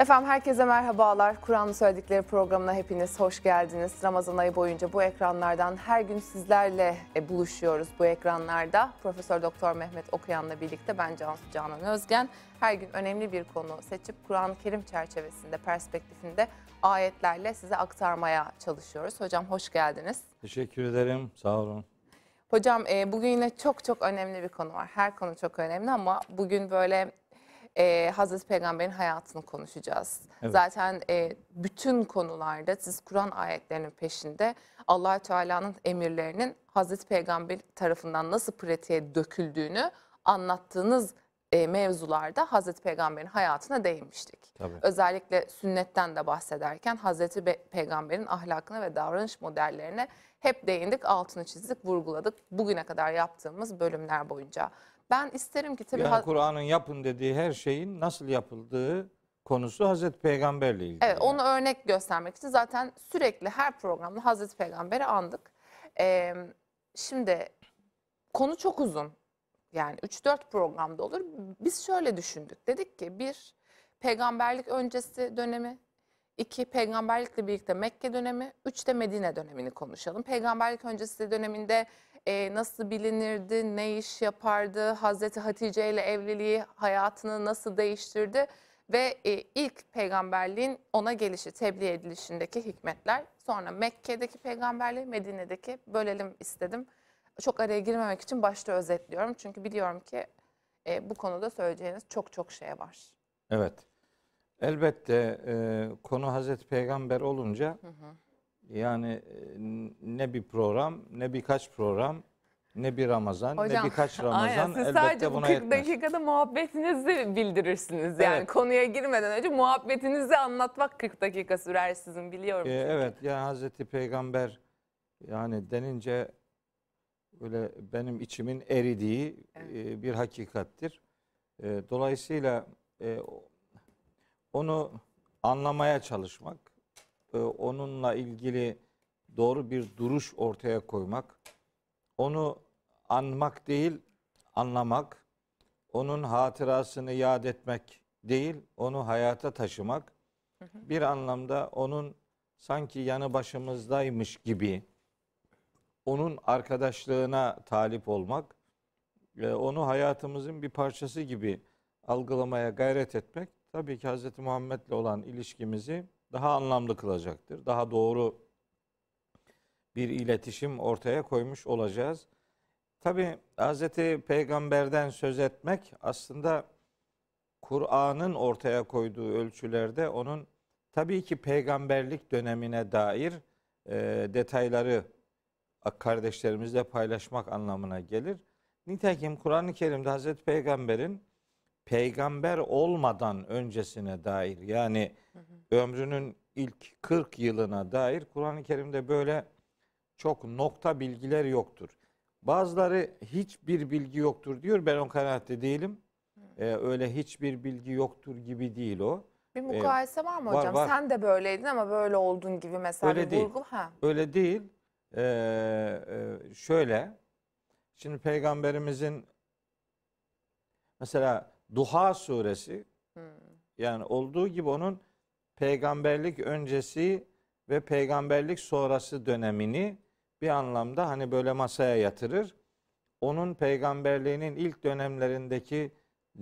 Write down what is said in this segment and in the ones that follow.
Efendim herkese merhabalar. Kur'an'ı söyledikleri programına hepiniz hoş geldiniz. Ramazan ayı boyunca bu ekranlardan her gün sizlerle e, buluşuyoruz bu ekranlarda. Profesör Doktor Mehmet Okuyan'la birlikte ben Cansu Canan Özgen. Her gün önemli bir konu seçip Kur'an-ı Kerim çerçevesinde, perspektifinde ayetlerle size aktarmaya çalışıyoruz. Hocam hoş geldiniz. Teşekkür ederim. Sağ olun. Hocam e, bugün yine çok çok önemli bir konu var. Her konu çok önemli ama bugün böyle e, Hazreti Peygamber'in hayatını konuşacağız. Evet. Zaten e, bütün konularda siz Kur'an ayetlerinin peşinde allah Teala'nın emirlerinin Hazreti Peygamber tarafından nasıl pratiğe döküldüğünü anlattığınız e, mevzularda Hazreti Peygamber'in hayatına değinmiştik. Tabii. Özellikle sünnetten de bahsederken Hazreti Be- Peygamber'in ahlakına ve davranış modellerine hep değindik, altını çizdik, vurguladık bugüne kadar yaptığımız bölümler boyunca. Ben isterim ki tabii Yani Kur'an'ın yapın dediği her şeyin nasıl yapıldığı konusu Hazreti Peygamber'le ilgili. Evet onu örnek göstermek için zaten sürekli her programda Hazreti Peygamber'i andık. Ee, şimdi konu çok uzun. Yani 3-4 programda olur. Biz şöyle düşündük. Dedik ki bir peygamberlik öncesi dönemi, iki peygamberlikle birlikte Mekke dönemi, üç de Medine dönemini konuşalım. Peygamberlik öncesi döneminde e, nasıl bilinirdi, ne iş yapardı, Hazreti Hatice ile evliliği hayatını nasıl değiştirdi ve e, ilk peygamberliğin ona gelişi, tebliğ edilişindeki hikmetler. Sonra Mekke'deki peygamberliği, Medine'deki bölelim istedim. Çok araya girmemek için başta özetliyorum. Çünkü biliyorum ki e, bu konuda söyleyeceğiniz çok çok şey var. Evet. Elbette e, konu Hazreti Peygamber olunca yani e, ne bir program, ne birkaç program, ne bir Ramazan, ne birkaç Ramazan aynen, siz elbette buna 40 yetmez. dakikada muhabbetinizi bildirirsiniz. Yani Evet. konuya girmeden önce muhabbetinizi anlatmak 40 dakika sürer sizin biliyorum. E, çünkü. evet yani Hazreti Peygamber yani denince böyle benim içimin eridiği e, bir hakikattir. E, dolayısıyla onu anlamaya çalışmak, e, onunla ilgili doğru bir duruş ortaya koymak, onu anmak değil, anlamak, onun hatırasını yad etmek değil, onu hayata taşımak, bir anlamda onun sanki yanı başımızdaymış gibi onun arkadaşlığına talip olmak, ve onu hayatımızın bir parçası gibi algılamaya gayret etmek tabii ki Hz. Muhammed'le olan ilişkimizi daha anlamlı kılacaktır. Daha doğru bir iletişim ortaya koymuş olacağız. Tabii Hz. Peygamber'den söz etmek aslında Kur'an'ın ortaya koyduğu ölçülerde onun tabii ki peygamberlik dönemine dair e, detayları kardeşlerimizle paylaşmak anlamına gelir. Nitekim Kur'an-ı Kerim'de Hazreti Peygamber'in peygamber olmadan öncesine dair yani ömrünün ilk 40 yılına dair Kur'an-ı Kerim'de böyle çok nokta bilgiler yoktur. Bazıları hiçbir bilgi yoktur diyor. Ben o kanaatte değilim. Ee, öyle hiçbir bilgi yoktur gibi değil o. Bir mukayese var mı var, hocam? var. Sen de böyleydin ama böyle oldun gibi mesela Öyle bir değil. vurgu. Ha. Öyle değil. Ee, e, şöyle. Şimdi peygamberimizin mesela Duha suresi yani olduğu gibi onun peygamberlik öncesi ve peygamberlik sonrası dönemini bir anlamda hani böyle masaya yatırır. Onun peygamberliğinin ilk dönemlerindeki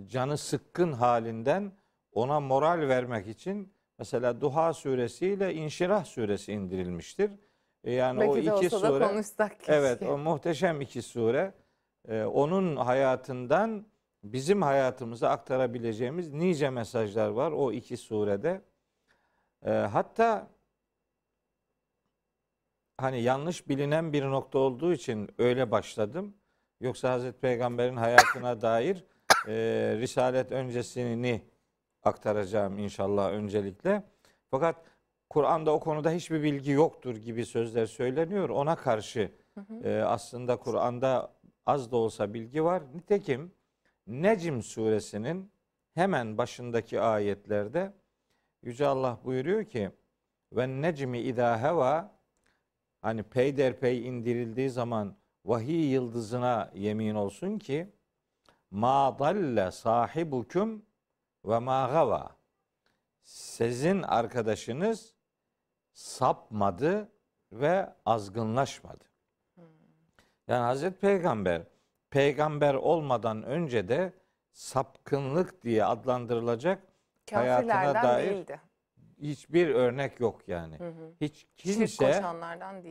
canı sıkkın halinden ona moral vermek için mesela Duha suresi ile İnşirah suresi indirilmiştir. E, Yani o Belki de iki olsa da sure konuşsak keşke. Evet, o muhteşem iki sure. e, onun hayatından bizim hayatımıza aktarabileceğimiz nice mesajlar var o iki surede. E, hatta hani yanlış bilinen bir nokta olduğu için öyle başladım. Yoksa Hazreti Peygamber'in hayatına dair e, Risalet öncesini aktaracağım inşallah öncelikle. Fakat Kur'an'da o konuda hiçbir bilgi yoktur gibi sözler söyleniyor. Ona karşı e, aslında Kur'an'da az da olsa bilgi var. Nitekim Necm suresinin hemen başındaki ayetlerde Yüce Allah buyuruyor ki ve necmi idâ heva hani peyderpey indirildiği zaman vahiy yıldızına yemin olsun ki ma dalle sahibukum ve ma gava sizin arkadaşınız sapmadı ve azgınlaşmadı. Yani Hazreti Peygamber peygamber olmadan önce de sapkınlık diye adlandırılacak Kafirlerden dair değildi. hiçbir örnek yok yani. Hı hı. Hiç kimse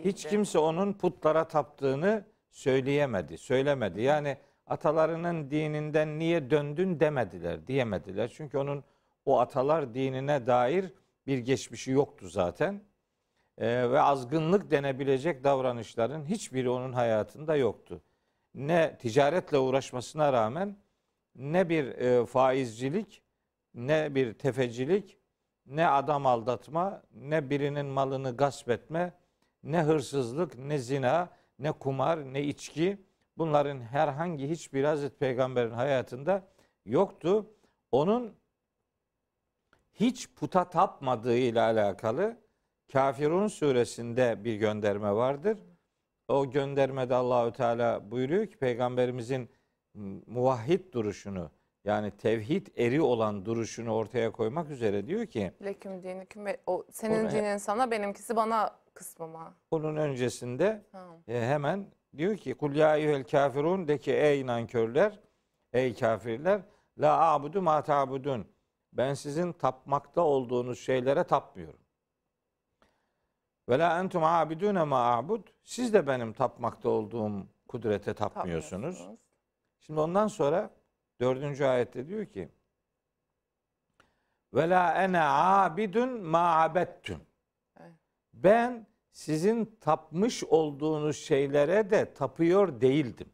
hiç kimse onun putlara taptığını söyleyemedi, söylemedi. Yani atalarının dininden niye döndün demediler, diyemediler. Çünkü onun o atalar dinine dair bir geçmişi yoktu zaten. Ee, ve azgınlık denebilecek davranışların hiçbiri onun hayatında yoktu. Ne ticaretle uğraşmasına rağmen ne bir e, faizcilik, ne bir tefecilik, ne adam aldatma, ne birinin malını gasp etme, ne hırsızlık, ne zina, ne kumar, ne içki bunların herhangi hiçbir Hazreti Peygamber'in hayatında yoktu. Onun hiç puta tapmadığı ile alakalı Kafirun suresinde bir gönderme vardır. O göndermede Allahü Teala buyuruyor ki peygamberimizin muvahhid duruşunu yani tevhid eri olan duruşunu ortaya koymak üzere diyor ki Leküm dinüküm ve o senin Onu- dinin sana benimkisi bana kısmıma. onun öncesinde Ha. E, hemen diyor ki kul ya eyyuhel kafirun de ki ey nankörler ey kafirler la abudu ma ta'budun ben sizin tapmakta olduğunuz şeylere tapmıyorum. Ve la entum abidune ma abud siz de benim tapmakta olduğum kudrete. Tapmıyorsunuz. Şimdi ondan sonra dördüncü ayette diyor ki ve la ene abidun ma abettun. Ben sizin tapmış olduğunuz şeylere de tapıyor değildim.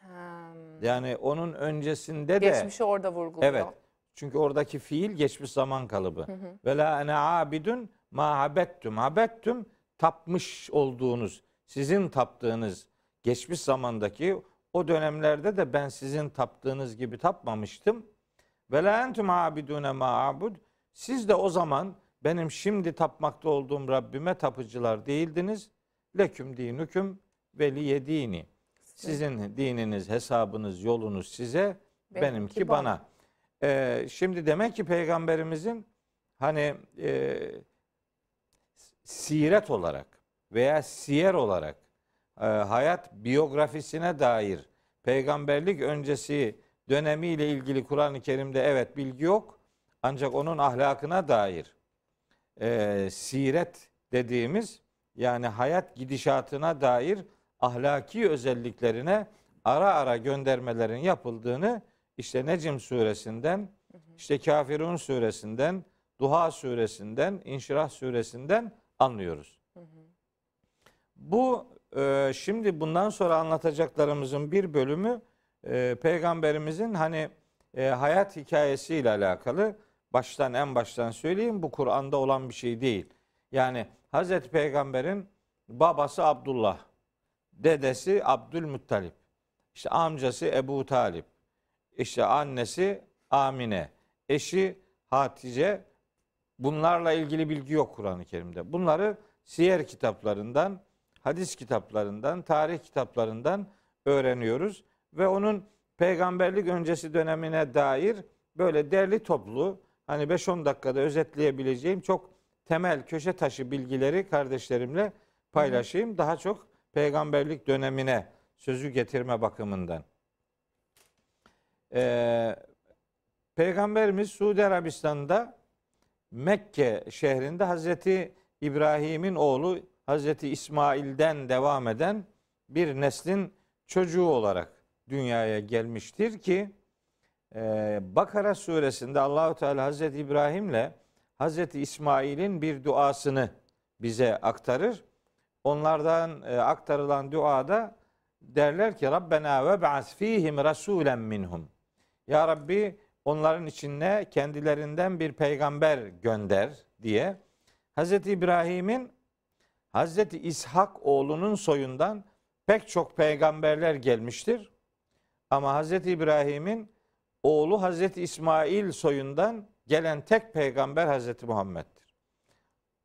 Hmm. Yani onun öncesinde de Geçmişi orada vurguluyor. evet. Çünkü oradaki fiil geçmiş zaman kalıbı. Ve la ene abidun ma abettum. Abettum tapmış olduğunuz, sizin taptığınız geçmiş zamandaki o dönemlerde de ben sizin taptığınız gibi tapmamıştım. Ve la entum abidune ma abud. Siz de o zaman benim şimdi tapmakta olduğum Rabbime tapıcılar değildiniz. Leküm dinüküm ve liye dini. Sizin dininiz, hesabınız, yolunuz size, benimki, bana. Ee, şimdi demek ki peygamberimizin hani e, siret olarak veya siyer olarak hayat biyografisine dair peygamberlik öncesi dönemiyle ilgili Kur'an-ı Kerim'de evet bilgi yok. Ancak onun ahlakına dair e, siret dediğimiz yani hayat gidişatına dair ahlaki özelliklerine ara ara göndermelerin yapıldığını işte Necm suresinden, işte Kafirun suresinden, Duha suresinden, İnşirah suresinden anlıyoruz. Bu e, şimdi bundan sonra anlatacaklarımızın bir bölümü e, peygamberimizin hani e, hayat hikayesiyle alakalı. Baştan en baştan söyleyeyim bu Kur'an'da olan bir şey değil. Yani Hazreti Peygamber'in babası Abdullah, dedesi Abdülmuttalip, işte amcası Ebu Talip, işte annesi Amine, eşi Hatice bunlarla ilgili bilgi yok Kur'an-ı Kerim'de. Bunları siyer kitaplarından, hadis kitaplarından, tarih kitaplarından öğreniyoruz ve onun peygamberlik öncesi dönemine dair böyle derli toplu hani 5-10 dakikada özetleyebileceğim çok temel köşe taşı bilgileri kardeşlerimle paylaşayım. Daha çok peygamberlik dönemine sözü getirme bakımından. Ee, Peygamberimiz Suudi Arabistan'da Mekke şehrinde Hazreti İbrahim'in oğlu Hazreti İsmail'den devam eden bir neslin çocuğu olarak dünyaya gelmiştir ki e, Bakara suresinde Allahu Teala Hazreti İbrahim'le Hazreti İsmail'in bir duasını bize aktarır. Onlardan e, aktarılan duada derler ki Rabbena ve ba'as fihim rasulen minhum. Ya Rabbi onların içine kendilerinden bir peygamber gönder diye Hazreti İbrahim'in Hazreti İshak oğlunun soyundan pek çok peygamberler gelmiştir. Ama Hazreti İbrahim'in oğlu Hazreti İsmail soyundan gelen tek peygamber Hazreti Muhammed'dir.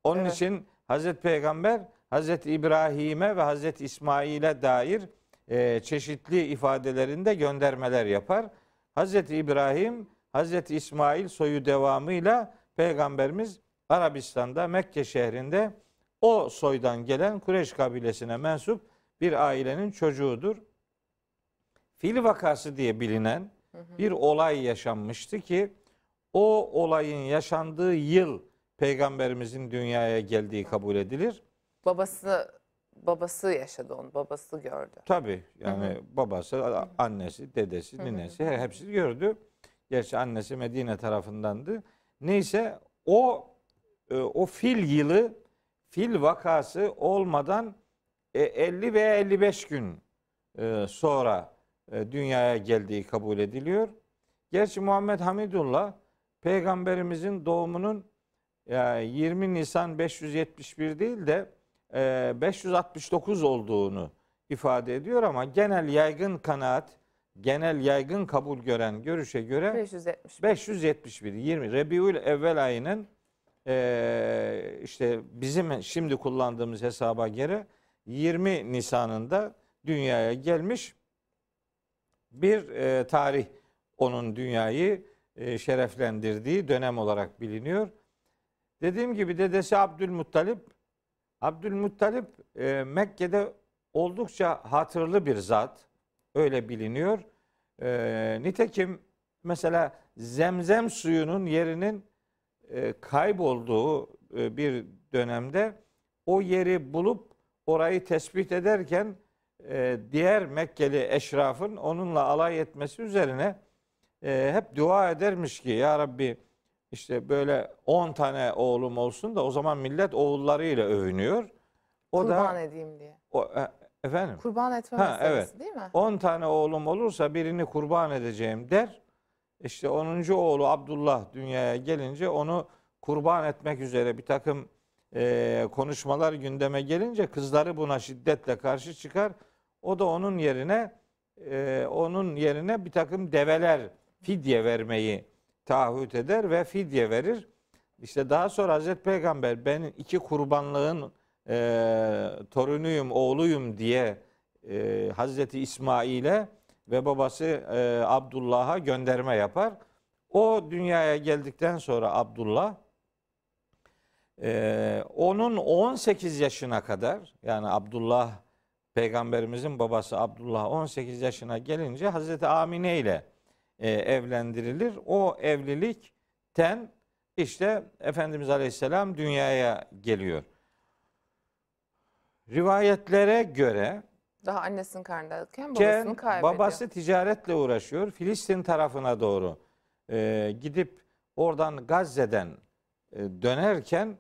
Onun Evet. için Hazreti Peygamber Hazreti İbrahim'e ve Hazreti İsmail'e dair e, çeşitli ifadelerinde göndermeler yapar. Hazreti İbrahim, Hazreti İsmail soyu devamıyla Peygamberimiz Arabistan'da Mekke şehrinde o soydan gelen Kureş kabilesine mensup bir ailenin çocuğudur. Fil vakası diye bilinen bir olay yaşanmıştı ki o olayın yaşandığı yıl peygamberimizin dünyaya geldiği kabul edilir. Babası babası yaşadı onu. Babası gördü. Tabii yani babası, a- annesi, dedesi, ninesi he- hepsi gördü. Gerçi annesi Medine tarafındandı. Neyse o e, o fil yılı fil vakası olmadan e, 50 veya 55 gün e, sonra e, dünyaya geldiği kabul ediliyor. Gerçi Muhammed Hamidullah peygamberimizin doğumunun ya 20 Nisan 571 değil de e, 569 olduğunu ifade ediyor ama genel yaygın kanaat, genel yaygın kabul gören görüşe göre 570. 571 20 Rebiül Evvel ayının e, işte bizim şimdi kullandığımız hesaba göre 20 Nisan'ında dünyaya gelmiş bir e, tarih onun dünyayı e, şereflendirdiği dönem olarak biliniyor. Dediğim gibi dedesi Abdülmuttalip Abdülmuttalip e, Mekke'de oldukça hatırlı bir zat. Öyle biliniyor. E, nitekim mesela zemzem suyunun yerinin e, kaybolduğu e, bir dönemde o yeri bulup orayı tespit ederken e, diğer Mekkeli eşrafın onunla alay etmesi üzerine e, hep dua edermiş ki ya Rabbi işte böyle 10 tane oğlum olsun da o zaman millet oğullarıyla övünüyor. O Kurban da edeyim diye. o, e, efendim Kurban etme Ha, meselesi değil mi? 10 tane oğlum olursa birini kurban edeceğim der. İşte 10. oğlu Abdullah dünyaya gelince onu kurban etmek üzere bir takım e, konuşmalar gündeme gelince kızları buna şiddetle karşı çıkar. O da onun yerine e, onun yerine bir takım develer fidye vermeyi taahhüt eder ve fidye verir. İşte daha sonra Hazreti Peygamber ben iki kurbanlığın e, torunuyum, oğluyum diye e, Hazreti İsmail'e ve babası e, Abdullah'a gönderme yapar. O dünyaya geldikten sonra Abdullah e, onun 18 yaşına kadar yani Abdullah peygamberimizin babası Abdullah 18 yaşına gelince Hazreti Amine ile e, evlendirilir. O evlilikten işte Efendimiz Aleyhisselam dünyaya geliyor. Rivayetlere göre Daha annesinin karnındayken Ken, babasını kaybediyor. babası ticaretle uğraşıyor. Filistin tarafına doğru e, gidip oradan Gazze'den e, dönerken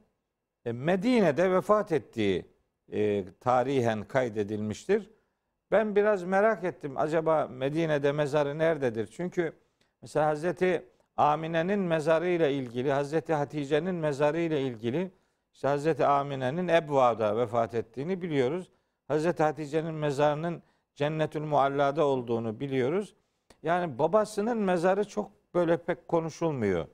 e, Medine'de vefat ettiği e, tarihen kaydedilmiştir. Ben biraz merak ettim. Acaba Medine'de mezarı nerededir? Çünkü mesela Hazreti Amine'nin mezarı ile ilgili, Hazreti Hatice'nin mezarı ile ilgili işte Hazreti Amine'nin Ebva'da vefat ettiğini biliyoruz. Hazreti Hatice'nin mezarının Cennetül Mualla'da olduğunu biliyoruz. Yani babasının mezarı çok böyle pek konuşulmuyor.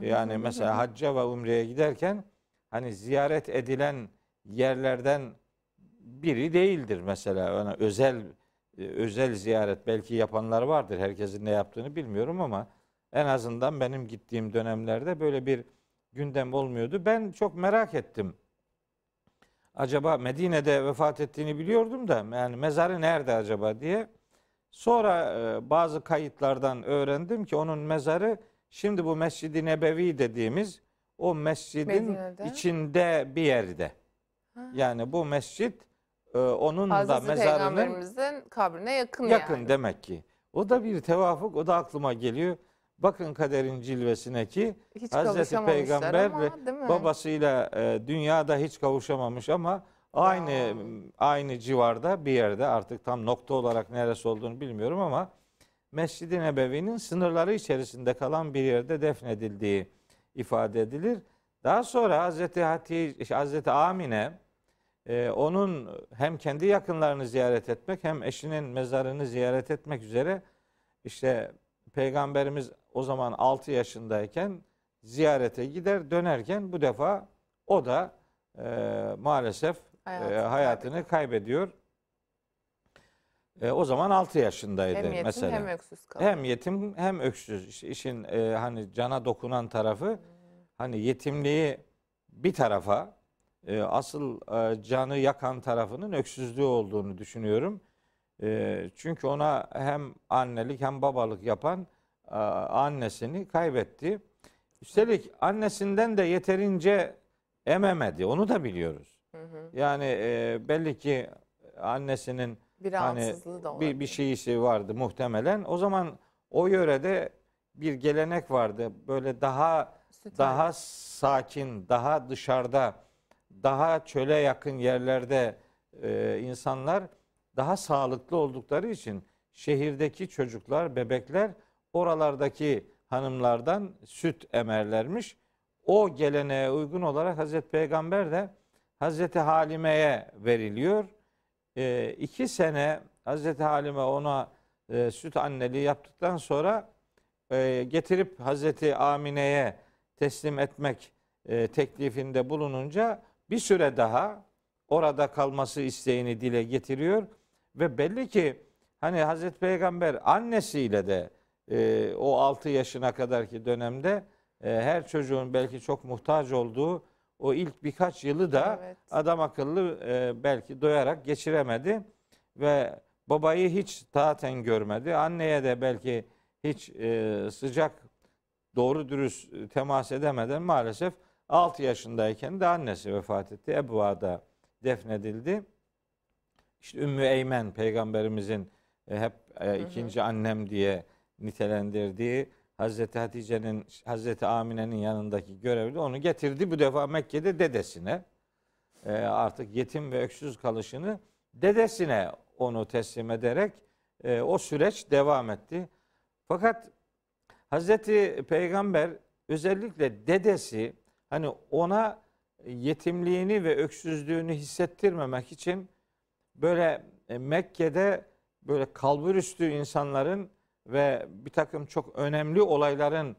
Yani mesela hacca ve umreye giderken hani ziyaret edilen yerlerden biri değildir mesela. Yani özel e, özel ziyaret belki yapanlar vardır. Herkesin ne yaptığını bilmiyorum ama en azından benim gittiğim dönemlerde böyle bir gündem olmuyordu. Ben çok merak ettim. Acaba Medine'de vefat ettiğini biliyordum da yani mezarı nerede acaba diye. Sonra e, bazı kayıtlardan öğrendim ki onun mezarı şimdi bu Mescid-i Nebevi dediğimiz o mescidin Medine'de. içinde bir yerde. Ha. Yani bu mescit e, onun da Hazreti mezarının Peygamberimizin kabrine yakın, yakın yani. demek ki. O da bir tevafuk, o da aklıma geliyor. Bakın kaderin cilvesine ki Hiç Hazreti Peygamber ama, babasıyla e, dünyada hiç kavuşamamış ama aynı Ya. aynı civarda bir yerde artık tam nokta olarak neresi olduğunu bilmiyorum ama Mescid-i Nebevi'nin sınırları içerisinde kalan bir yerde defnedildiği ifade edilir. Daha sonra Hazreti Hatice, Hazreti Amine e, onun hem kendi yakınlarını ziyaret etmek hem eşinin mezarını ziyaret etmek üzere işte Peygamberimiz o zaman 6 yaşındayken ziyarete gider dönerken bu defa o da e, maalesef e, Hayatını hayatını kaybediyor. E, o zaman 6 yaşındaydı hem yetim mesela. hem öksüz kalıyor. Hem yetim hem öksüz. İşte işin e, hani cana dokunan tarafı hani yetimliği bir tarafa e, asıl e, canı yakan tarafının öksüzlüğü olduğunu düşünüyorum. E, çünkü ona hem annelik hem babalık yapan e, annesini kaybetti. Üstelik annesinden de yeterince ememedi. Onu da biliyoruz. Hı hı. Yani e, belli ki annesinin Bir Hani bir, bir şeysi vardı muhtemelen. O zaman o yörede bir gelenek vardı. Böyle daha Süt daha sakin, daha dışarıda, daha çöle yakın yerlerde e, insanlar daha sağlıklı oldukları için şehirdeki çocuklar, bebekler oralardaki hanımlardan süt emerlermiş. O geleneğe uygun olarak Hazreti Peygamber de Hazreti Halime'ye veriliyor. E, iki sene Hazreti Halime ona e, süt anneliği yaptıktan sonra e, getirip Hazreti Amine'ye teslim etmek e, teklifinde bulununca bir süre daha orada kalması isteğini dile getiriyor ve belli ki hani Hazreti Peygamber annesiyle de e, o 6 yaşına kadarki dönemde e, her çocuğun belki çok muhtaç olduğu o ilk birkaç yılı da Evet. adam akıllı e, belki doyarak geçiremedi ve babayı hiç zaten görmedi. Anneye de belki hiç e, sıcak doğru dürüst temas edemeden maalesef 6 yaşındayken de annesi vefat etti. Ebua'da defnedildi. İşte Ümmü Eymen peygamberimizin e, hep e, ikinci annem diye nitelendirdiği Hazreti Hatice'nin Hazreti Amine'nin yanındaki görevli onu getirdi bu defa Mekke'de dedesine. E, artık yetim ve öksüz kalışını dedesine onu teslim ederek e, o süreç devam etti. Fakat Hazreti Peygamber özellikle dedesi hani ona yetimliğini ve öksüzlüğünü hissettirmemek için böyle e, Mekke'de böyle kalburüstü insanların ve bir takım çok önemli olayların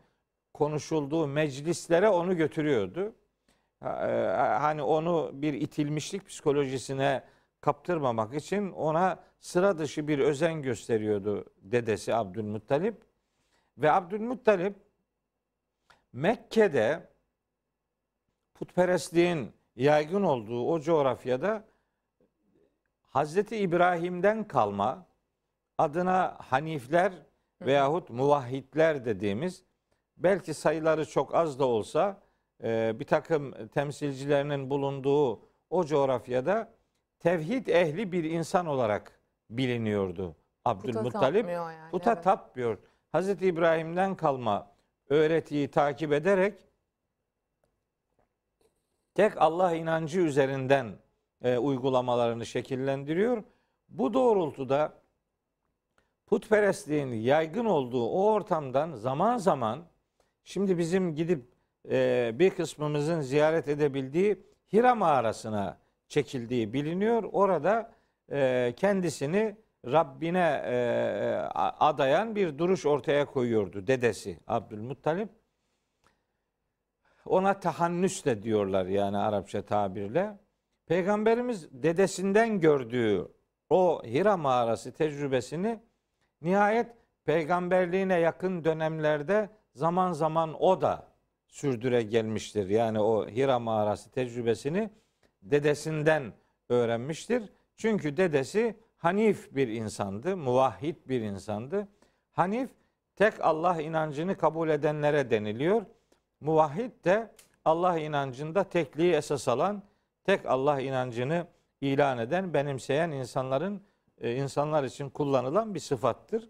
konuşulduğu meclislere onu götürüyordu. E, Hani onu bir itilmişlik psikolojisine kaptırmamak için ona sıra dışı bir özen gösteriyordu dedesi Abdülmuttalip. Ve Abdülmuttalip Mekke'de putperestliğin yaygın olduğu o coğrafyada Hazreti İbrahim'den kalma adına Hanifler veyahut muvahhidler dediğimiz belki sayıları çok az da olsa e, bir takım temsilcilerinin bulunduğu o coğrafyada tevhid ehli bir insan olarak biliniyordu Puta Abdülmuttalip. tapmıyor yani, Puta evet. tapmıyor. Hazreti İbrahim'den kalma öğretiyi takip ederek tek Allah inancı üzerinden e, uygulamalarını şekillendiriyor. Bu doğrultuda putperestliğin yaygın olduğu o ortamdan zaman zaman şimdi bizim gidip e, bir kısmımızın ziyaret edebildiği Hira mağarasına çekildiği biliniyor. Orada e, kendisini Rabbine e, adayan bir duruş ortaya koyuyordu dedesi Abdülmuttalip. Ona tahannüs de diyorlar yani Arapça tabirle. Peygamberimiz dedesinden gördüğü o Hira mağarası tecrübesini nihayet peygamberliğine yakın dönemlerde zaman zaman o da sürdüre gelmiştir. Yani o Hira mağarası tecrübesini dedesinden öğrenmiştir. Çünkü dedesi Hanif bir insandı, muvahhid bir insandı. Hanif tek Allah inancını kabul edenlere deniliyor. Muvahhid de Allah inancında tekliği esas alan, tek Allah inancını ilan eden, benimseyen insanların e, insanlar için kullanılan bir sıfattır.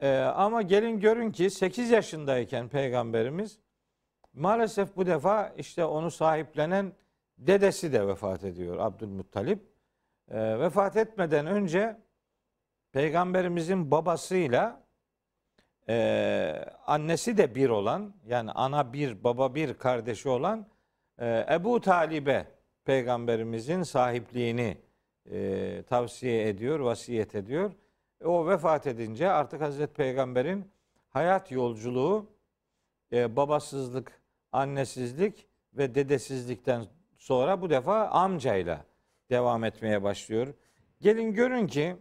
E, ama gelin görün ki 8 yaşındayken peygamberimiz maalesef bu defa işte onu sahiplenen dedesi de vefat ediyor Abdülmuttalip. E, vefat etmeden önce peygamberimizin babasıyla e, annesi de bir olan yani ana bir baba bir kardeşi olan Ebu Talib'e peygamberimizin sahipliğini e, tavsiye ediyor, vasiyet ediyor. O vefat edince artık Hazreti Peygamber'in hayat yolculuğu e, babasızlık, annesizlik ve dedesizlikten sonra bu defa amcayla devam etmeye başlıyor. Gelin görün ki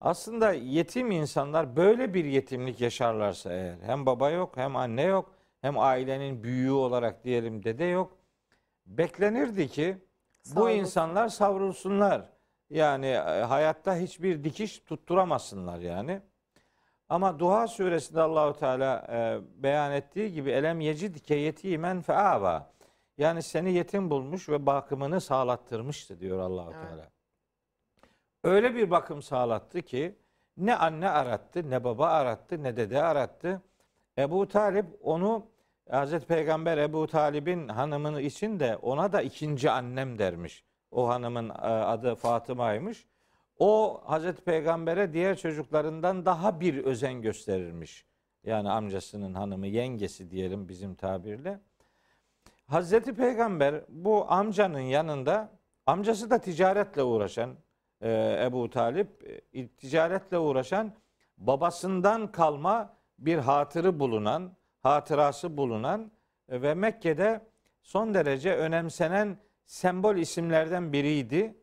aslında yetim insanlar böyle bir yetimlik yaşarlarsa eğer hem baba yok hem anne yok hem ailenin büyüğü olarak diyelim dede yok. Beklenirdi ki bu insanlar savrulsunlar. Yani e, hayatta hiçbir dikiş tutturamasınlar yani. Ama Duha suresinde Allahu Teala e, beyan ettiği gibi elem yecidke yetimen feava. Yani seni yetim bulmuş ve bakımını sağlattırmıştı diyor Allahu Evet. Teala. Öyle bir bakım sağlattı ki ne anne arattı, ne baba arattı, ne dede arattı. Ebu Talip onu Hazreti Peygamber Ebu Talib'in hanımını için de ona da ikinci annem dermiş. O hanımın e, adı Fatıma'ymış. O Hazreti Peygamber'e diğer çocuklarından daha bir özen gösterirmiş. Yani amcasının hanımı, yengesi diyelim bizim tabirle. Hazreti Peygamber bu amcanın yanında amcası da ticaretle uğraşan e, Ebu Talip e, ticaretle uğraşan babasından kalma bir hatırı bulunan, hatırası bulunan e, ve Mekke'de son derece önemsenen sembol isimlerden biriydi.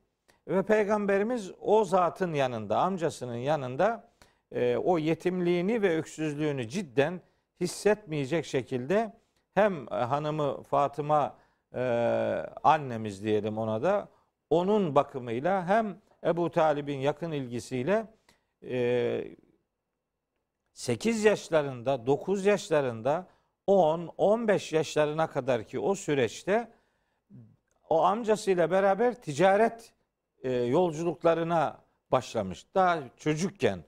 Ve Peygamberimiz o zatın yanında, amcasının yanında e, o yetimliğini ve öksüzlüğünü cidden hissetmeyecek şekilde hem e, hanımı Fatıma annemiz diyelim ona da onun bakımıyla hem Ebu Talib'in yakın ilgisiyle 8 yaşlarında, 9 yaşlarında, 10, 15 yaşlarına kadar ki o süreçte o amcasıyla beraber ticaret e, yolculuklarına başlamış. Daha çocukken.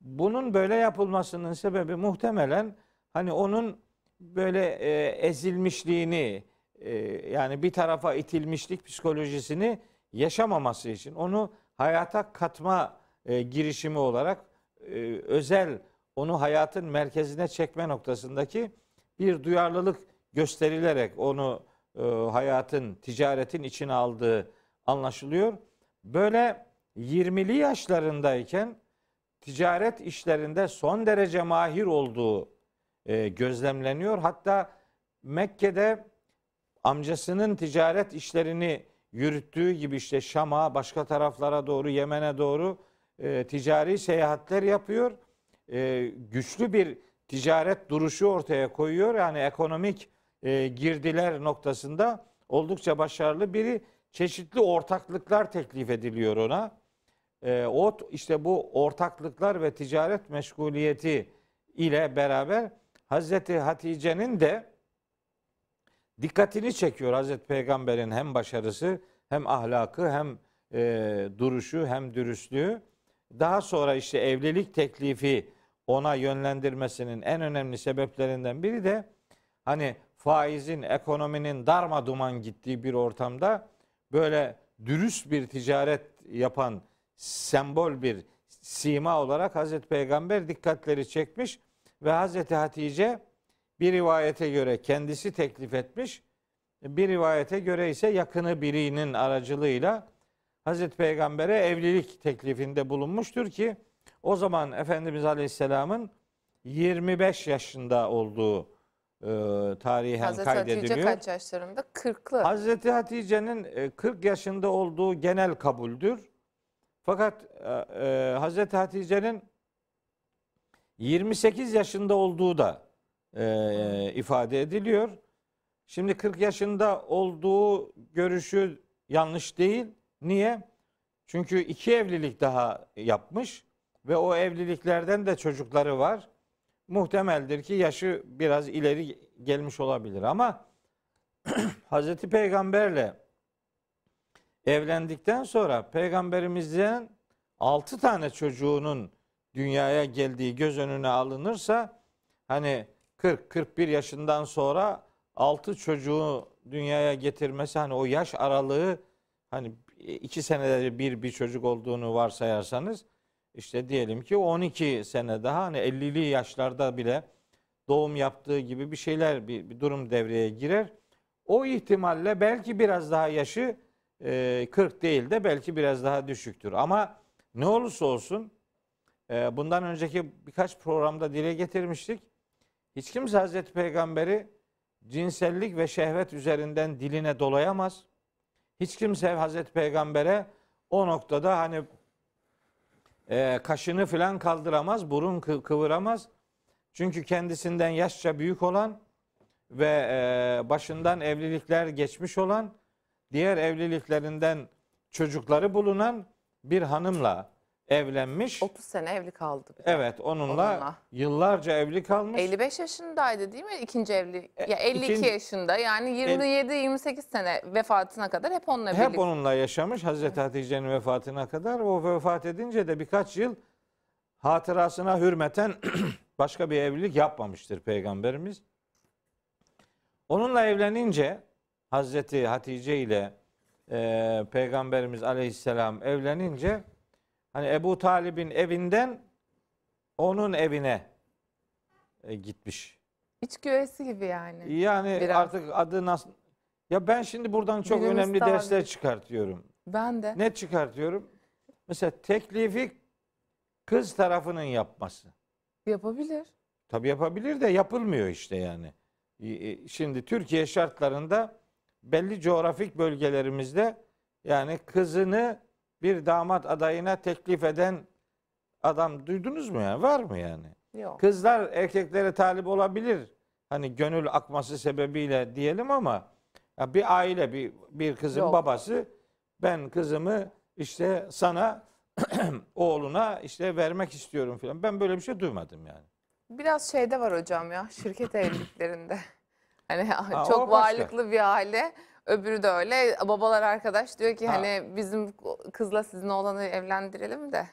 Bunun böyle yapılmasının sebebi muhtemelen hani onun böyle e, ezilmişliğini e, yani bir tarafa itilmişlik psikolojisini yaşamaması için onu hayata katma e, girişimi olarak e, özel onu hayatın merkezine çekme noktasındaki bir duyarlılık gösterilerek onu e, hayatın, ticaretin içine aldığı anlaşılıyor. Böyle 20'li yaşlarındayken ticaret işlerinde son derece mahir olduğu e, gözlemleniyor. Hatta Mekke'de amcasının ticaret işlerini yürüttüğü gibi işte Şam'a, başka taraflara doğru, Yemen'e doğru e, ticari seyahatler yapıyor. E, güçlü bir ticaret duruşu ortaya koyuyor. Yani ekonomik e, girdiler noktasında oldukça başarılı biri. Çeşitli ortaklıklar teklif ediliyor ona. E, o işte bu ortaklıklar ve ticaret meşguliyeti ile beraber Hazreti Hatice'nin de dikkatini çekiyor Hazreti Peygamber'in hem başarısı hem ahlakı hem e, duruşu hem dürüstlüğü. Daha sonra işte evlilik teklifi ona yönlendirmesinin en önemli sebeplerinden biri de hani faizin, ekonominin darma duman gittiği bir ortamda böyle dürüst bir ticaret yapan sembol bir sima olarak Hazreti Peygamber dikkatleri çekmiş ve Hazreti Hatice bir rivayete göre kendisi teklif etmiş. Bir rivayete göre ise yakını birinin aracılığıyla Hazreti Peygamber'e evlilik teklifinde bulunmuştur ki o zaman Efendimiz Aleyhisselam'ın 25 yaşında olduğu e, tarihen Hazreti Hatice kaydediliyor. kaç yaşlarında? 40'lı. Hazreti Hatice'nin e, 40 yaşında olduğu genel kabuldür. Fakat e, e, Hazreti Hatice'nin 28 yaşında olduğu da e, ifade ediliyor. Şimdi 40 yaşında olduğu görüşü yanlış değil. Niye? Çünkü iki evlilik daha yapmış ve o evliliklerden de çocukları var. Muhtemeldir ki yaşı biraz ileri gelmiş olabilir ama Hazreti Peygamberle evlendikten sonra peygamberimizden 6 tane çocuğunun dünyaya geldiği göz önüne alınırsa hani 40-41 yaşından sonra 6 çocuğu dünyaya getirmesi hani o yaş aralığı hani iki senede bir bir çocuk olduğunu varsayarsanız işte diyelim ki 12 sene daha hani 50'li yaşlarda bile doğum yaptığı gibi bir şeyler bir, bir durum devreye girer. O ihtimalle belki biraz daha yaşı e, 40 değil de belki biraz daha düşüktür. Ama ne olursa olsun e, bundan önceki birkaç programda dile getirmiştik. Hiç kimse Hazreti Peygamber'i cinsellik ve şehvet üzerinden diline dolayamaz. Hiç kimse Hazreti Peygamber'e o noktada hani e, kaşını falan kaldıramaz, burun kı- kıvıramaz. Çünkü kendisinden yaşça büyük olan ve e, başından evlilikler geçmiş olan, diğer evliliklerinden çocukları bulunan bir hanımla evlenmiş. 30 sene evli kaldı. bir de. Evet, onunla, Onunla. yıllarca evli kalmış. 55 yaşındaydı değil mi ikinci evli? Ya 52 E, ikinci- yaşında yani 27-28 sene vefatına kadar hep onunla Hep birlikte. onunla yaşamış Hazreti Hatice'nin vefatına kadar. O vefat edince de birkaç yıl hatırasına hürmeten başka bir evlilik yapmamıştır Peygamberimiz. Onunla evlenince Hazreti Hatice ile e, Peygamberimiz Aleyhisselam evlenince hani Ebu Talib'in evinden onun evine e, gitmiş. İç güveysi gibi yani. Yani Biraz. artık adı nasıl ya ben şimdi buradan çok Günümüz önemli tabiri. dersler çıkartıyorum. Ben de. Ne çıkartıyorum? Mesela teklifi kız tarafının yapması. Yapabilir. Tabii yapabilir de yapılmıyor işte yani. Şimdi Türkiye şartlarında belli coğrafik bölgelerimizde yani kızını bir damat adayına teklif eden adam duydunuz mu yani? Var mı yani? Yok. Kızlar erkeklere talip olabilir. Hani gönül akması sebebiyle diyelim ama ya bir aile bir bir kızın Yok. babası ben kızımı işte sana oğluna işte vermek istiyorum falan. Ben böyle bir şey duymadım yani. Biraz şeyde var hocam ya şirket evliliklerinde. Hani o çok başka. varlıklı bir aile. Öbürü de öyle. Babalar arkadaş diyor ki Ha. hani bizim kızla sizin oğlanı evlendirelim de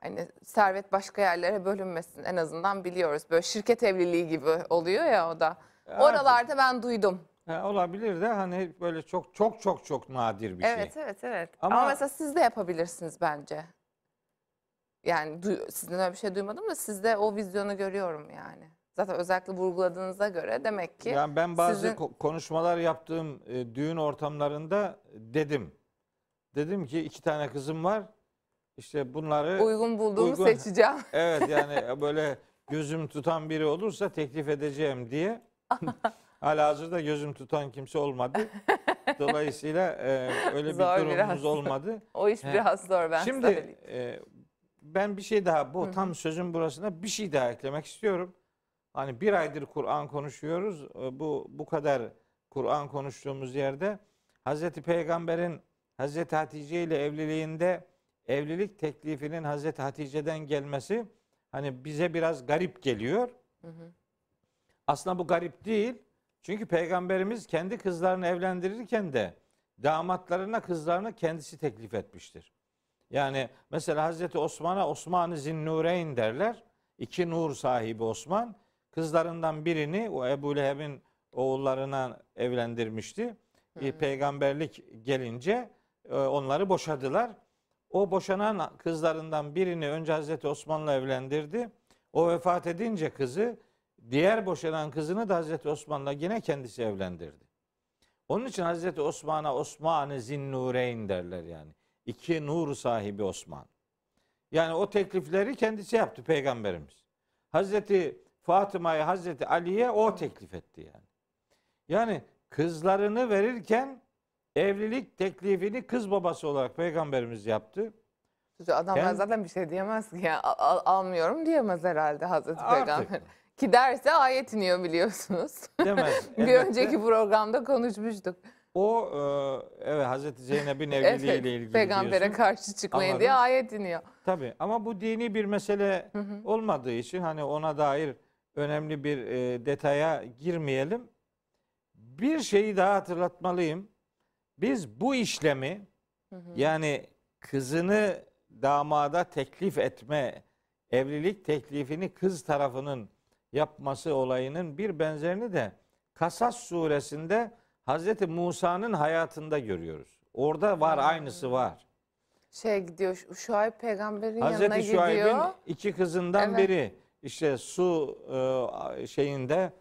hani servet başka yerlere bölünmesin. En azından biliyoruz. Böyle şirket evliliği gibi oluyor ya o da. Oralarda ben duydum. Ha, olabilir de hani böyle çok çok çok çok nadir bir Evet şey. evet evet. Ama- Ama, mesela siz de yapabilirsiniz bence. Yani sizden öyle bir şey duymadım da sizde o vizyonu görüyorum yani. Zaten özellikle vurguladığınıza göre demek ki Yani ben bazı sizin- ko- konuşmalar yaptığım e, düğün ortamlarında dedim. Dedim ki iki tane kızım var. İşte bunları uygun bulduğumu Uygun. seçeceğim. Evet yani böyle gözüm tutan biri olursa teklif edeceğim diye. Hala hazırda gözüm tutan kimse olmadı. Dolayısıyla e, öyle bir Zor durumumuz biraz. olmadı. O iş He. biraz zor ben Şimdi söyleyeyim. e, ben bir şey daha bu tam sözün burasına bir şey daha eklemek istiyorum. Hani bir aydır Kur'an konuşuyoruz. E, Bu bu kadar Kur'an konuştuğumuz yerde Hazreti Peygamber'in Hazreti Hatice ile evliliğinde evlilik teklifinin Hazreti Hatice'den gelmesi hani bize biraz garip geliyor. Hı hı. Aslında bu garip değil. Çünkü peygamberimiz kendi kızlarını evlendirirken de damatlarına kızlarını kendisi teklif etmiştir. Yani mesela Hazreti Osman'a Osman-ı Zinnureyn derler. İki nur sahibi Osman. Kızlarından birini o Ebu Leheb'in oğullarına evlendirmişti. E, Peygamberlik gelince e, onları boşadılar. O boşanan kızlarından birini önce Hazreti Osman'la evlendirdi. O vefat edince kızı diğer boşanan kızını da Hazreti Osman'la yine kendisi evlendirdi. Onun için Hazreti Osman'a Osman-ı Zinnureyn derler yani. İki nur sahibi Osman. Yani o teklifleri kendisi yaptı peygamberimiz. Hazreti Fatıma'yı Hazreti Ali'ye o teklif etti yani. Yani kızlarını verirken evlilik teklifini kız babası olarak peygamberimiz yaptı. Adamlar Kend- zaten bir şey diyemez ki ya al- al- almıyorum diyemez herhalde Hazreti Artık Peygamber. Ki derse ayet iniyor biliyorsunuz. demez. bir önceki programda konuşmuştuk. O e, evet Hazreti Zeynep'in evliliğiyle Evet, ilgili peygambere diyorsun. karşı çıkmayın Anladım. diye ayet iniyor. Tabii ama bu dini bir mesele Hı hı. olmadığı için hani ona dair önemli bir e, detaya girmeyelim. Bir şeyi daha hatırlatmalıyım. Biz bu işlemi Hı hı. yani kızını damada teklif etme, evlilik teklifini kız tarafının yapması olayının bir benzerini de Kasas suresinde Hazreti Musa'nın hayatında görüyoruz. Orada var Hmm. aynısı var. Şey gidiyor Şu- Şuayb peygamberin yanına Hazreti Şuayb'in gidiyor. iki kızından Evet. biri işte su e, şeyinde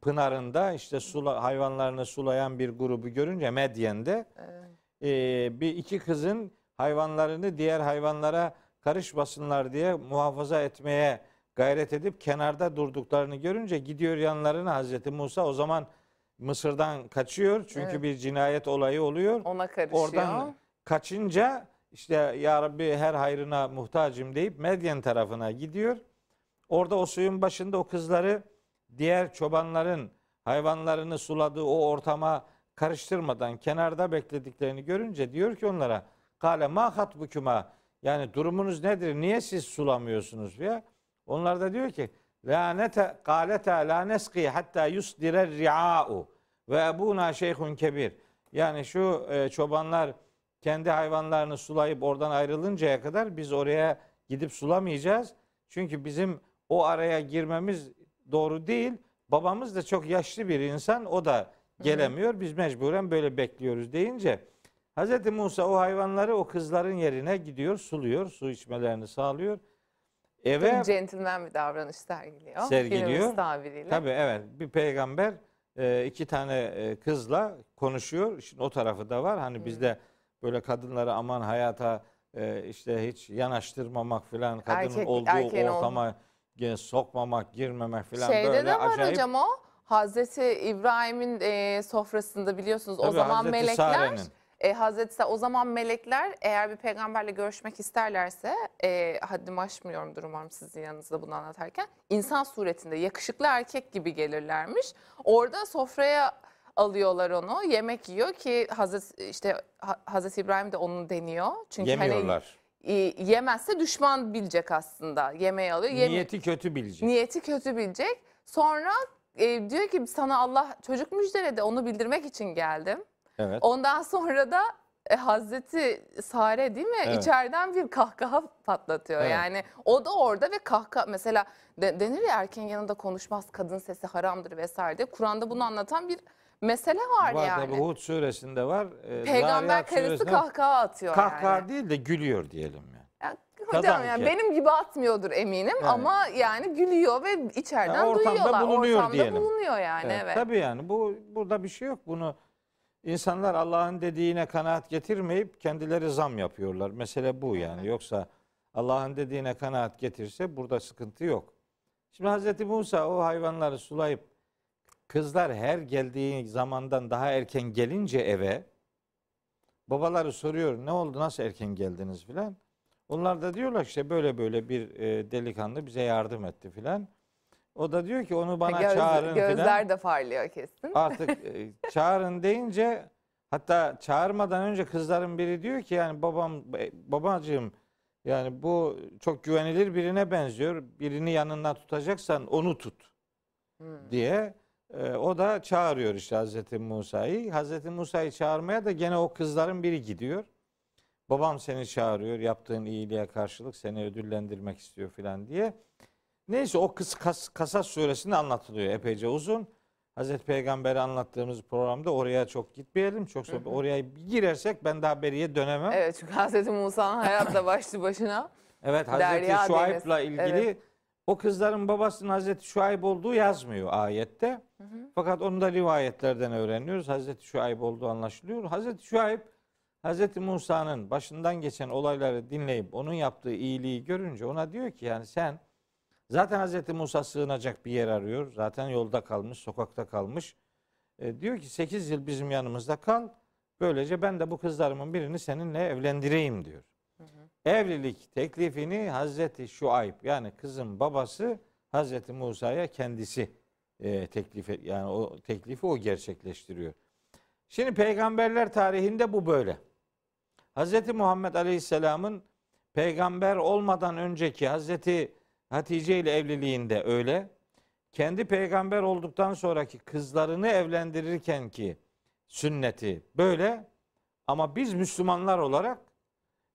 pınarında işte sula, hayvanlarını sulayan bir grubu görünce Medyen'de Evet. e, bir iki kızın hayvanlarını diğer hayvanlara karışmasınlar diye muhafaza etmeye gayret edip kenarda durduklarını görünce gidiyor yanlarına Hazreti Musa o zaman Mısır'dan kaçıyor çünkü Evet. bir cinayet olayı oluyor. Ona karışıyor. Oradan kaçınca işte ya Rabbi her hayrına muhtacım deyip Medyen tarafına gidiyor. Orada o suyun başında o kızları diğer çobanların hayvanlarını suladığı o ortama karıştırmadan kenarda beklediklerini görünce diyor ki onlara kale ma hatbukuma yani durumunuz nedir? Niye siz sulamıyorsunuz ya? Onlar da diyor ki lanete galete la neski hatta yusdire ri'a'u ve ebuna şeyhun kebir. Yani şu e, çobanlar kendi hayvanlarını sulayıp oradan ayrılıncaya kadar biz oraya gidip sulamayacağız. Çünkü bizim o araya girmemiz doğru değil. Babamız da çok yaşlı bir insan. O da gelemiyor. Biz mecburen böyle bekliyoruz deyince Hz. Musa o hayvanları o kızların yerine gidiyor, suluyor, su içmelerini sağlıyor. Eve centilmen bir davranış sergiliyor. Sergiliyor. Tabiriyle. Tabii evet bir peygamber e, iki tane e, kızla konuşuyor. Şimdi o tarafı da var. Hani bizde böyle kadınları aman hayata e, işte hiç yanaştırmamak filan kadının Erkek- olduğu ortama ge- sokmamak, girmemek filan Şeyde böyle de var acayip. hocam o. Hazreti İbrahim'in e, sofrasında biliyorsunuz o Tabii zaman Hazreti melekler Sare'nin. e, Hazreti Sa- o zaman melekler eğer bir peygamberle görüşmek isterlerse e, haddimi aşmıyorumdur umarım sizin yanınızda bunu anlatarken insan suretinde yakışıklı erkek gibi gelirlermiş. Orada sofraya alıyorlar onu yemek yiyor ki Hazreti işte Ha- Hazreti İbrahim de onu deniyor. Çünkü hani Yemiyorlar. E, yemezse düşman bilecek aslında. Yemeği alıyor. yemi- Niyeti kötü bilecek. niyeti kötü bilecek. Sonra e, diyor ki sana Allah çocuk müjdeledi onu bildirmek için geldim. Evet. Ondan sonra da e, Hazreti Sare değil mi? Evet. İçeriden bir kahkaha patlatıyor. Evet. Yani o da orada ve kahkaha mesela de- denir ya erkeğin yanında konuşmaz kadın sesi haramdır vesaire. Kur'an'da bunu anlatan bir mesele var, var yani. tabii Hud suresinde var. E, Peygamber Zariyat karısı suresinde kahkaha atıyor kahkaha yani. değil de gülüyor diyelim yani. Ya, Kadın hocam yani benim gibi atmıyordur eminim Evet. ama yani gülüyor ve içeriden Ya ortamda duyuyorlar. bulunuyor ortamda diyelim. bulunuyor yani evet. Tabii yani bu burada bir şey yok. Bunu insanlar Allah'ın dediğine kanaat getirmeyip kendileri zam yapıyorlar. Mesele bu yani. Yoksa Allah'ın dediğine kanaat getirse burada sıkıntı yok. Şimdi Hazreti Musa o hayvanları sulayıp kızlar her geldiği zamandan daha erken gelince eve babaları soruyor ne oldu nasıl erken geldiniz filan. Onlar da diyorlar işte böyle böyle bir e, delikanlı bize yardım etti filan. O da diyor ki onu bana Göz- çağırın filan. Gözler de parlıyor kesin. Artık e, çağırın deyince hatta çağırmadan önce kızların biri diyor ki yani babam e, babacığım yani bu çok güvenilir birine benziyor. Birini yanına tutacaksan onu tut Hmm. diye e, o da çağırıyor işte Hazreti Musa'yı. Hazreti Musa'yı çağırmaya da gene o kızların biri gidiyor. Babam seni çağırıyor yaptığın iyiliğe karşılık seni ödüllendirmek istiyor filan diye. Neyse o kız kas, Kasas suresinde anlatılıyor epeyce uzun. Hazreti Peygamber'i anlattığımız programda oraya çok gitmeyelim. Çok sonra oraya bir girersek ben daha beriye dönemem. Evet, Evet çünkü Hazreti Musa'nın hayatla başlı başına. Hazreti Derya Şuayb'la ilgili Evet. O kızların babasının Hazreti Şuayb olduğu yazmıyor ayette. Fakat onu da rivayetlerden öğreniyoruz. Hazreti Şuayb olduğu anlaşılıyor. Hazreti Şuayb Hazreti Musa'nın başından geçen olayları dinleyip onun yaptığı iyiliği görünce ona diyor ki yani sen zaten Hazreti Musa sığınacak bir yer arıyor. Zaten yolda kalmış, sokakta kalmış. E, diyor ki 8 yıl bizim yanımızda kal. Böylece ben de bu kızlarımın birini seninle evlendireyim diyor. Evlilik teklifini Hazreti Şuayb yani kızın babası Hazreti Musa'ya kendisi e, teklif et- yani o teklifi o gerçekleştiriyor. Şimdi peygamberler tarihinde bu böyle. Hazreti Muhammed Aleyhisselam'ın peygamber olmadan önceki Hazreti Hatice ile evliliğinde öyle. Kendi peygamber olduktan sonraki kızlarını evlendirirken ki sünneti böyle. Ama biz Müslümanlar olarak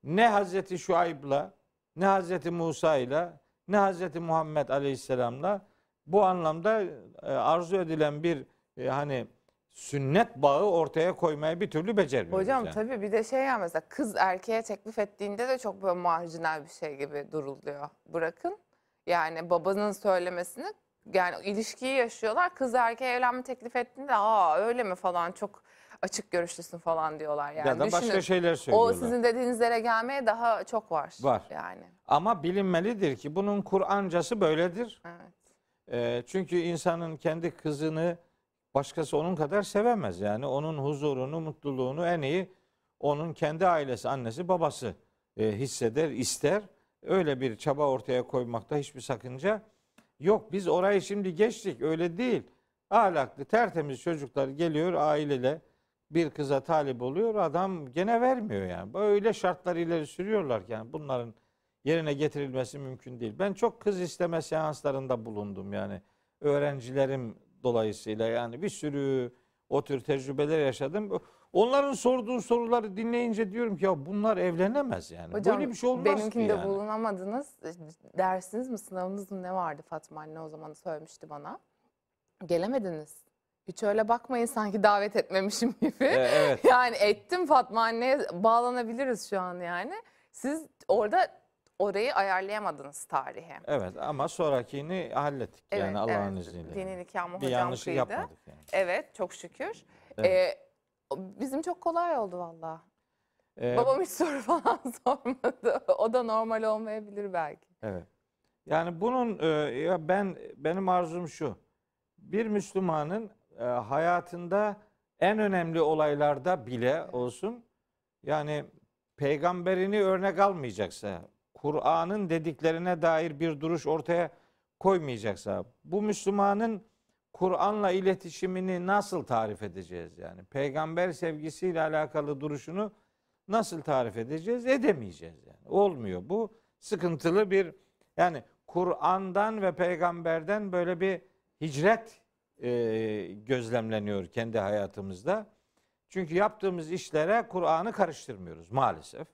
ne Hazreti Şuayb'la ne Hazreti Musa'yla ne Hazreti Muhammed Aleyhisselam'la bu anlamda e, arzu edilen bir e, hani sünnet bağı ortaya koymaya bir türlü becermiyoruz. Hocam yani. tabii bir de şey ya mesela kız erkeğe teklif ettiğinde de çok böyle marjinal bir şey gibi duruluyor. Bırakın yani babanın söylemesini yani ilişkiyi yaşıyorlar. Kız erkeğe evlenme teklif ettiğinde aa öyle mi falan çok açık görüşlüsün falan diyorlar yani. ya da başka Düşünün, şeyler O söylüyorlar. sizin dediğiniz yere gelmeye daha çok var. Var. Yani. Ama bilinmelidir ki bunun Kur'ancası böyledir. Evet. E, çünkü insanın kendi kızını başkası onun kadar sevemez. Yani onun huzurunu, mutluluğunu en iyi onun kendi ailesi, annesi, babası e, hisseder, ister. Öyle bir çaba ortaya koymakta hiçbir sakınca yok. Biz orayı şimdi geçtik. Öyle değil. ahlaklı, tertemiz çocuklar geliyor aileyle bir kıza talip oluyor. Adam gene vermiyor yani. Böyle şartlar ileri sürüyorlar ki yani bunların yerine getirilmesi mümkün değil. Ben çok kız isteme seanslarında bulundum yani. Öğrencilerim dolayısıyla yani bir sürü o tür tecrübeler yaşadım. Onların sorduğu soruları dinleyince diyorum ki ya bunlar evlenemez yani. Hocam Böyle bir şey olmaz benimkinde ki yani. bulunamadınız. Dersiniz mi sınavınız mı ne vardı Fatma anne o zaman söylemişti bana. Gelemediniz. Hiç öyle bakmayın sanki davet etmemişim gibi. E, evet. Yani ettim Fatma anneye bağlanabiliriz şu an yani. Siz orada orayı ayarlayamadınız tarihe. Evet ama sonrakini hallettik Evet, yani Allah'ın evet. izniyle. Dini nikahımı bir hocam yanlışı kıydı. yapmadık yani. Evet çok şükür. Evet. Ee, bizim çok kolay oldu valla. Ee, Babam hiç soru falan sormadı. O da normal olmayabilir belki. Evet. Yani bunun e, ya ben benim arzum şu. Bir Müslümanın e, hayatında en önemli olaylarda bile olsun yani peygamberini örnek almayacaksa, Kur'an'ın dediklerine dair bir duruş ortaya koymayacaksa bu Müslümanın Kur'an'la iletişimini nasıl tarif edeceğiz yani? Peygamber sevgisiyle alakalı duruşunu nasıl tarif edeceğiz? Edemeyeceğiz yani. Olmuyor. Bu sıkıntılı bir yani Kur'an'dan ve peygamberden böyle bir hicret e, gözlemleniyor kendi hayatımızda. Çünkü yaptığımız işlere Kur'an'ı karıştırmıyoruz maalesef.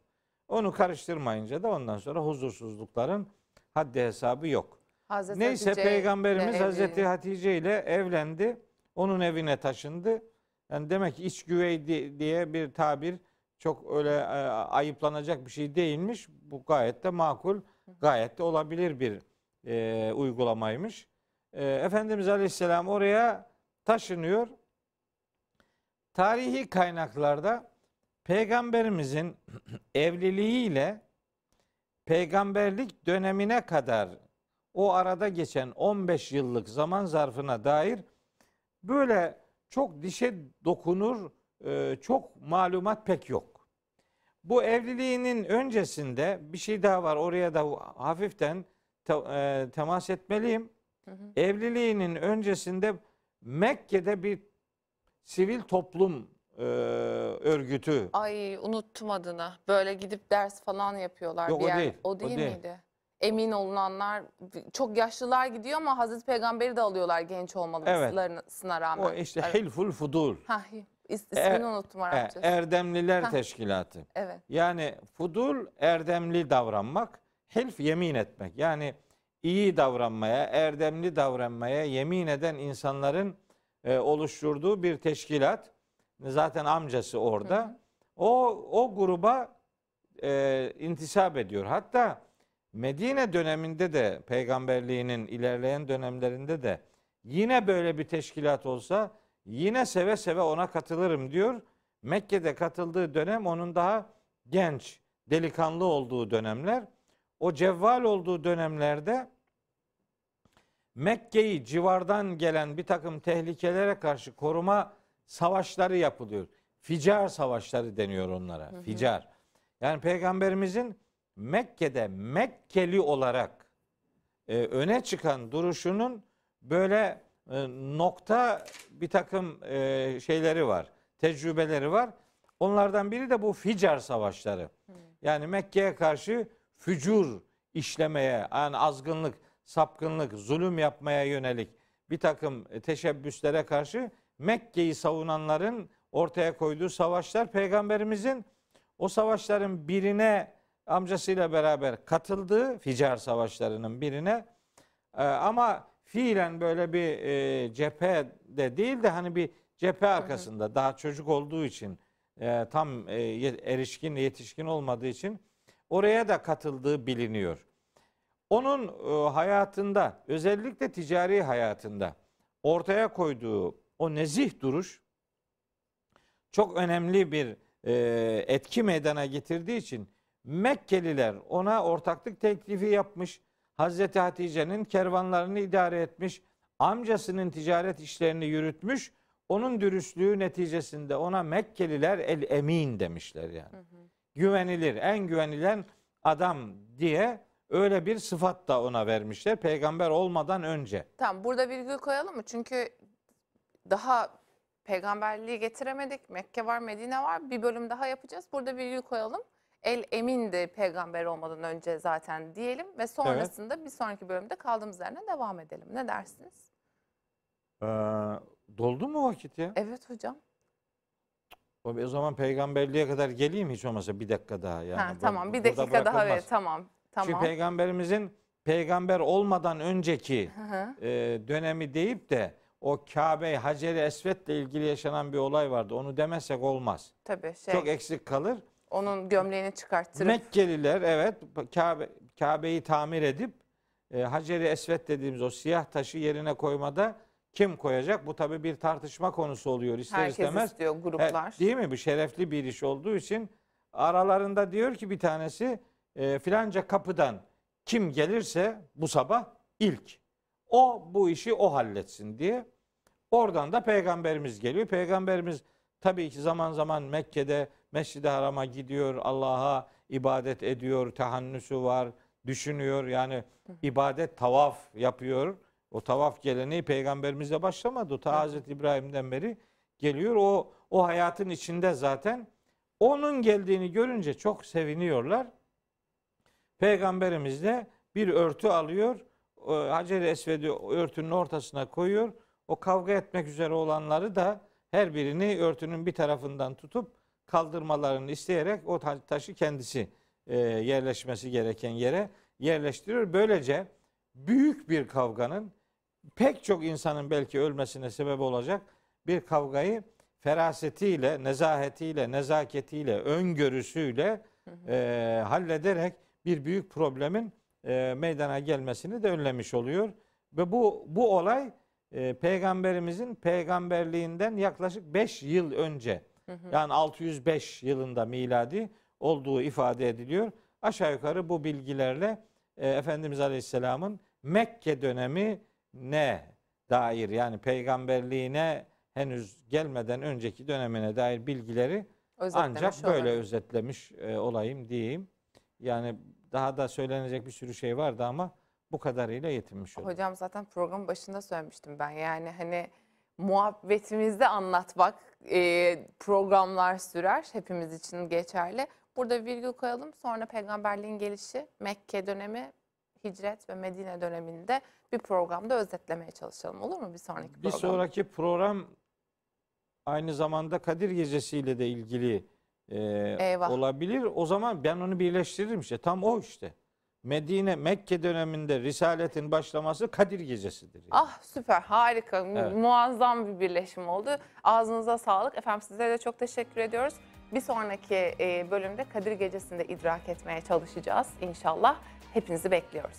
Onu karıştırmayınca da ondan sonra huzursuzlukların haddi hesabı yok. Hazreti Neyse Hatice peygamberimiz ile Hazreti. Hatice ile evlendi. Onun evine taşındı. Yani demek ki iç güvey di- diye bir tabir çok öyle e, ayıplanacak bir şey değilmiş. Bu gayet de makul, gayet de olabilir bir e, uygulamaymış. E, Efendimiz Aleyhisselam oraya taşınıyor. Tarihi kaynaklarda peygamberimizin evliliğiyle peygamberlik dönemine kadar o arada geçen 15 yıllık zaman zarfına dair böyle çok dişe dokunur e, çok malumat pek yok. Bu evliliğinin öncesinde bir şey daha var. Oraya da hafiften te- e, temas etmeliyim. Hı hı. Evliliğinin öncesinde Mekke'de bir sivil toplum e, örgütü Ay unuttum adını. Böyle gidip ders falan yapıyorlar Yok, bir o yer. değil, O değil o değil. miydi? Emin olunanlar çok yaşlılar gidiyor ama Hazreti Peygamberi de alıyorlar genç olmalarına rağmen. o işte Evet. Hilful Fudul Hah, is, ismini E- unuttum e, Arapçası. Erdemliler Heh. Teşkilatı. evet. Yani fudul erdemli davranmak, hilf yemin etmek. Yani iyi davranmaya, erdemli davranmaya yemin eden insanların e, oluşturduğu bir teşkilat. Zaten amcası orada. O o gruba e, intisap ediyor. Hatta Medine döneminde de peygamberliğinin ilerleyen dönemlerinde de yine böyle bir teşkilat olsa yine seve seve ona katılırım diyor. Mekke'de katıldığı dönem onun daha genç, delikanlı olduğu dönemler. O cevval olduğu dönemlerde Mekke'yi civardan gelen bir takım tehlikelere karşı koruma savaşları yapılıyor. Ficar savaşları deniyor onlara. Ficar. Yani peygamberimizin Mekke'de Mekkeli olarak e, öne çıkan duruşunun böyle e, nokta bir takım e, şeyleri var. Tecrübeleri var. Onlardan biri de bu Ficar savaşları. Yani Mekke'ye karşı fücur işlemeye, yani azgınlık, sapkınlık, zulüm yapmaya yönelik bir takım e, teşebbüslere karşı Mekke'yi savunanların ortaya koyduğu savaşlar peygamberimizin o savaşların birine amcasıyla beraber katıldığı Ficar savaşlarının birine e, ama fiilen böyle bir e, cephede değil de hani bir cephe arkasında daha çocuk olduğu için e, tam e, erişkin yetişkin olmadığı için oraya da katıldığı biliniyor. Onun e, hayatında özellikle ticari hayatında ortaya koyduğu o nezih duruş çok önemli bir e, etki meydana getirdiği için Mekkeliler ona ortaklık teklifi yapmış. Hazreti Hatice'nin kervanlarını idare etmiş. Amcasının ticaret işlerini yürütmüş. Onun dürüstlüğü neticesinde ona Mekkeliler el emin demişler yani. Güvenilir, en güvenilen adam diye öyle bir sıfat da ona vermişler peygamber olmadan önce. Tamam burada virgül koyalım mı? Çünkü daha peygamberliği getiremedik. Mekke var, Medine var. Bir bölüm daha yapacağız. Burada virgül koyalım. El emindi peygamber olmadan önce zaten diyelim ve sonrasında bir sonraki bölümde kaldığımız yerden devam edelim. Ne dersiniz? Ee, doldu mu vakit ya? Evet hocam. O o zaman peygamberliğe kadar geleyim hiç olmasa bir dakika daha. Yani ha, Bu- tamam bir burada dakika daha bırakılmaz. evet tamam. Çünkü peygamberimizin peygamber olmadan önceki Hı hı. e, dönemi deyip de o Kabe Hacer-i Esved'le ilgili yaşanan bir olay vardı. Onu demezsek olmaz. Tabii şey Çok eksik kalır. onun gömleğini çıkarttırıp Mekkeliler evet Kabe Kabe'yi tamir edip e, Hacer-i Esved dediğimiz o siyah taşı yerine koymada kim koyacak? Bu tabii bir tartışma konusu oluyor ister herkes istemez. istiyor E, gruplar. değil mi? Bu şerefli bir iş olduğu için aralarında diyor ki bir tanesi e, filanca kapıdan kim gelirse bu sabah ilk o bu işi o halletsin diye. Oradan da peygamberimiz geliyor. Peygamberimiz tabii ki zaman zaman Mekke'de Mescid-i Haram'a gidiyor, Allah'a ibadet ediyor, tahannüsü var, düşünüyor. Yani ibadet, tavaf yapıyor. O tavaf geleneği peygamberimizle başlamadı. Ta Hazreti İbrahim'den beri geliyor. O o hayatın içinde zaten onun geldiğini görünce çok seviniyorlar. Peygamberimiz de bir örtü alıyor. Hacer-i Esved'i örtünün ortasına koyuyor. O kavga etmek üzere olanları da her birini örtünün bir tarafından tutup kaldırmalarını isteyerek o ta- taşı kendisi e, yerleşmesi gereken yere yerleştiriyor. Böylece büyük bir kavganın pek çok insanın belki ölmesine sebep olacak bir kavgayı ferasetiyle, nezahetiyle, nezaketiyle, öngörüsüyle e, hallederek bir büyük problemin e, meydana gelmesini de önlemiş oluyor. Ve bu bu olay e, peygamberimizin peygamberliğinden yaklaşık 5 yıl önce yani 605 yılında miladi olduğu ifade ediliyor. Aşağı yukarı bu bilgilerle e, Efendimiz Aleyhisselam'ın Mekke dönemi ne dair yani peygamberliğine henüz gelmeden önceki dönemine dair bilgileri Özetlemiş ancak böyle olabilir. özetlemiş e, olayım diyeyim. Yani daha da söylenecek bir sürü şey vardı ama bu kadarıyla yetinmiş oldum. Hocam zaten programın başında söylemiştim ben. Yani hani muhabbetimizde anlatmak e, programlar sürer. Hepimiz için geçerli. Burada virgül koyalım. Sonra peygamberliğin gelişi, Mekke dönemi, hicret ve Medine döneminde bir programda özetlemeye çalışalım. Olur mu bir sonraki Bir program? sonraki program aynı zamanda Kadir Gecesi ile de ilgili e, Eyvah. olabilir. O zaman ben onu birleştiririm işte. Tam o işte. Medine, Mekke döneminde Risaletin başlaması Kadir Gecesidir. yani. Ah süper harika Evet. muazzam bir birleşim oldu. Ağzınıza sağlık. Efendim size de çok teşekkür ediyoruz. Bir sonraki e, bölümde Kadir Gecesi'nde idrak etmeye çalışacağız inşallah. Hepinizi bekliyoruz.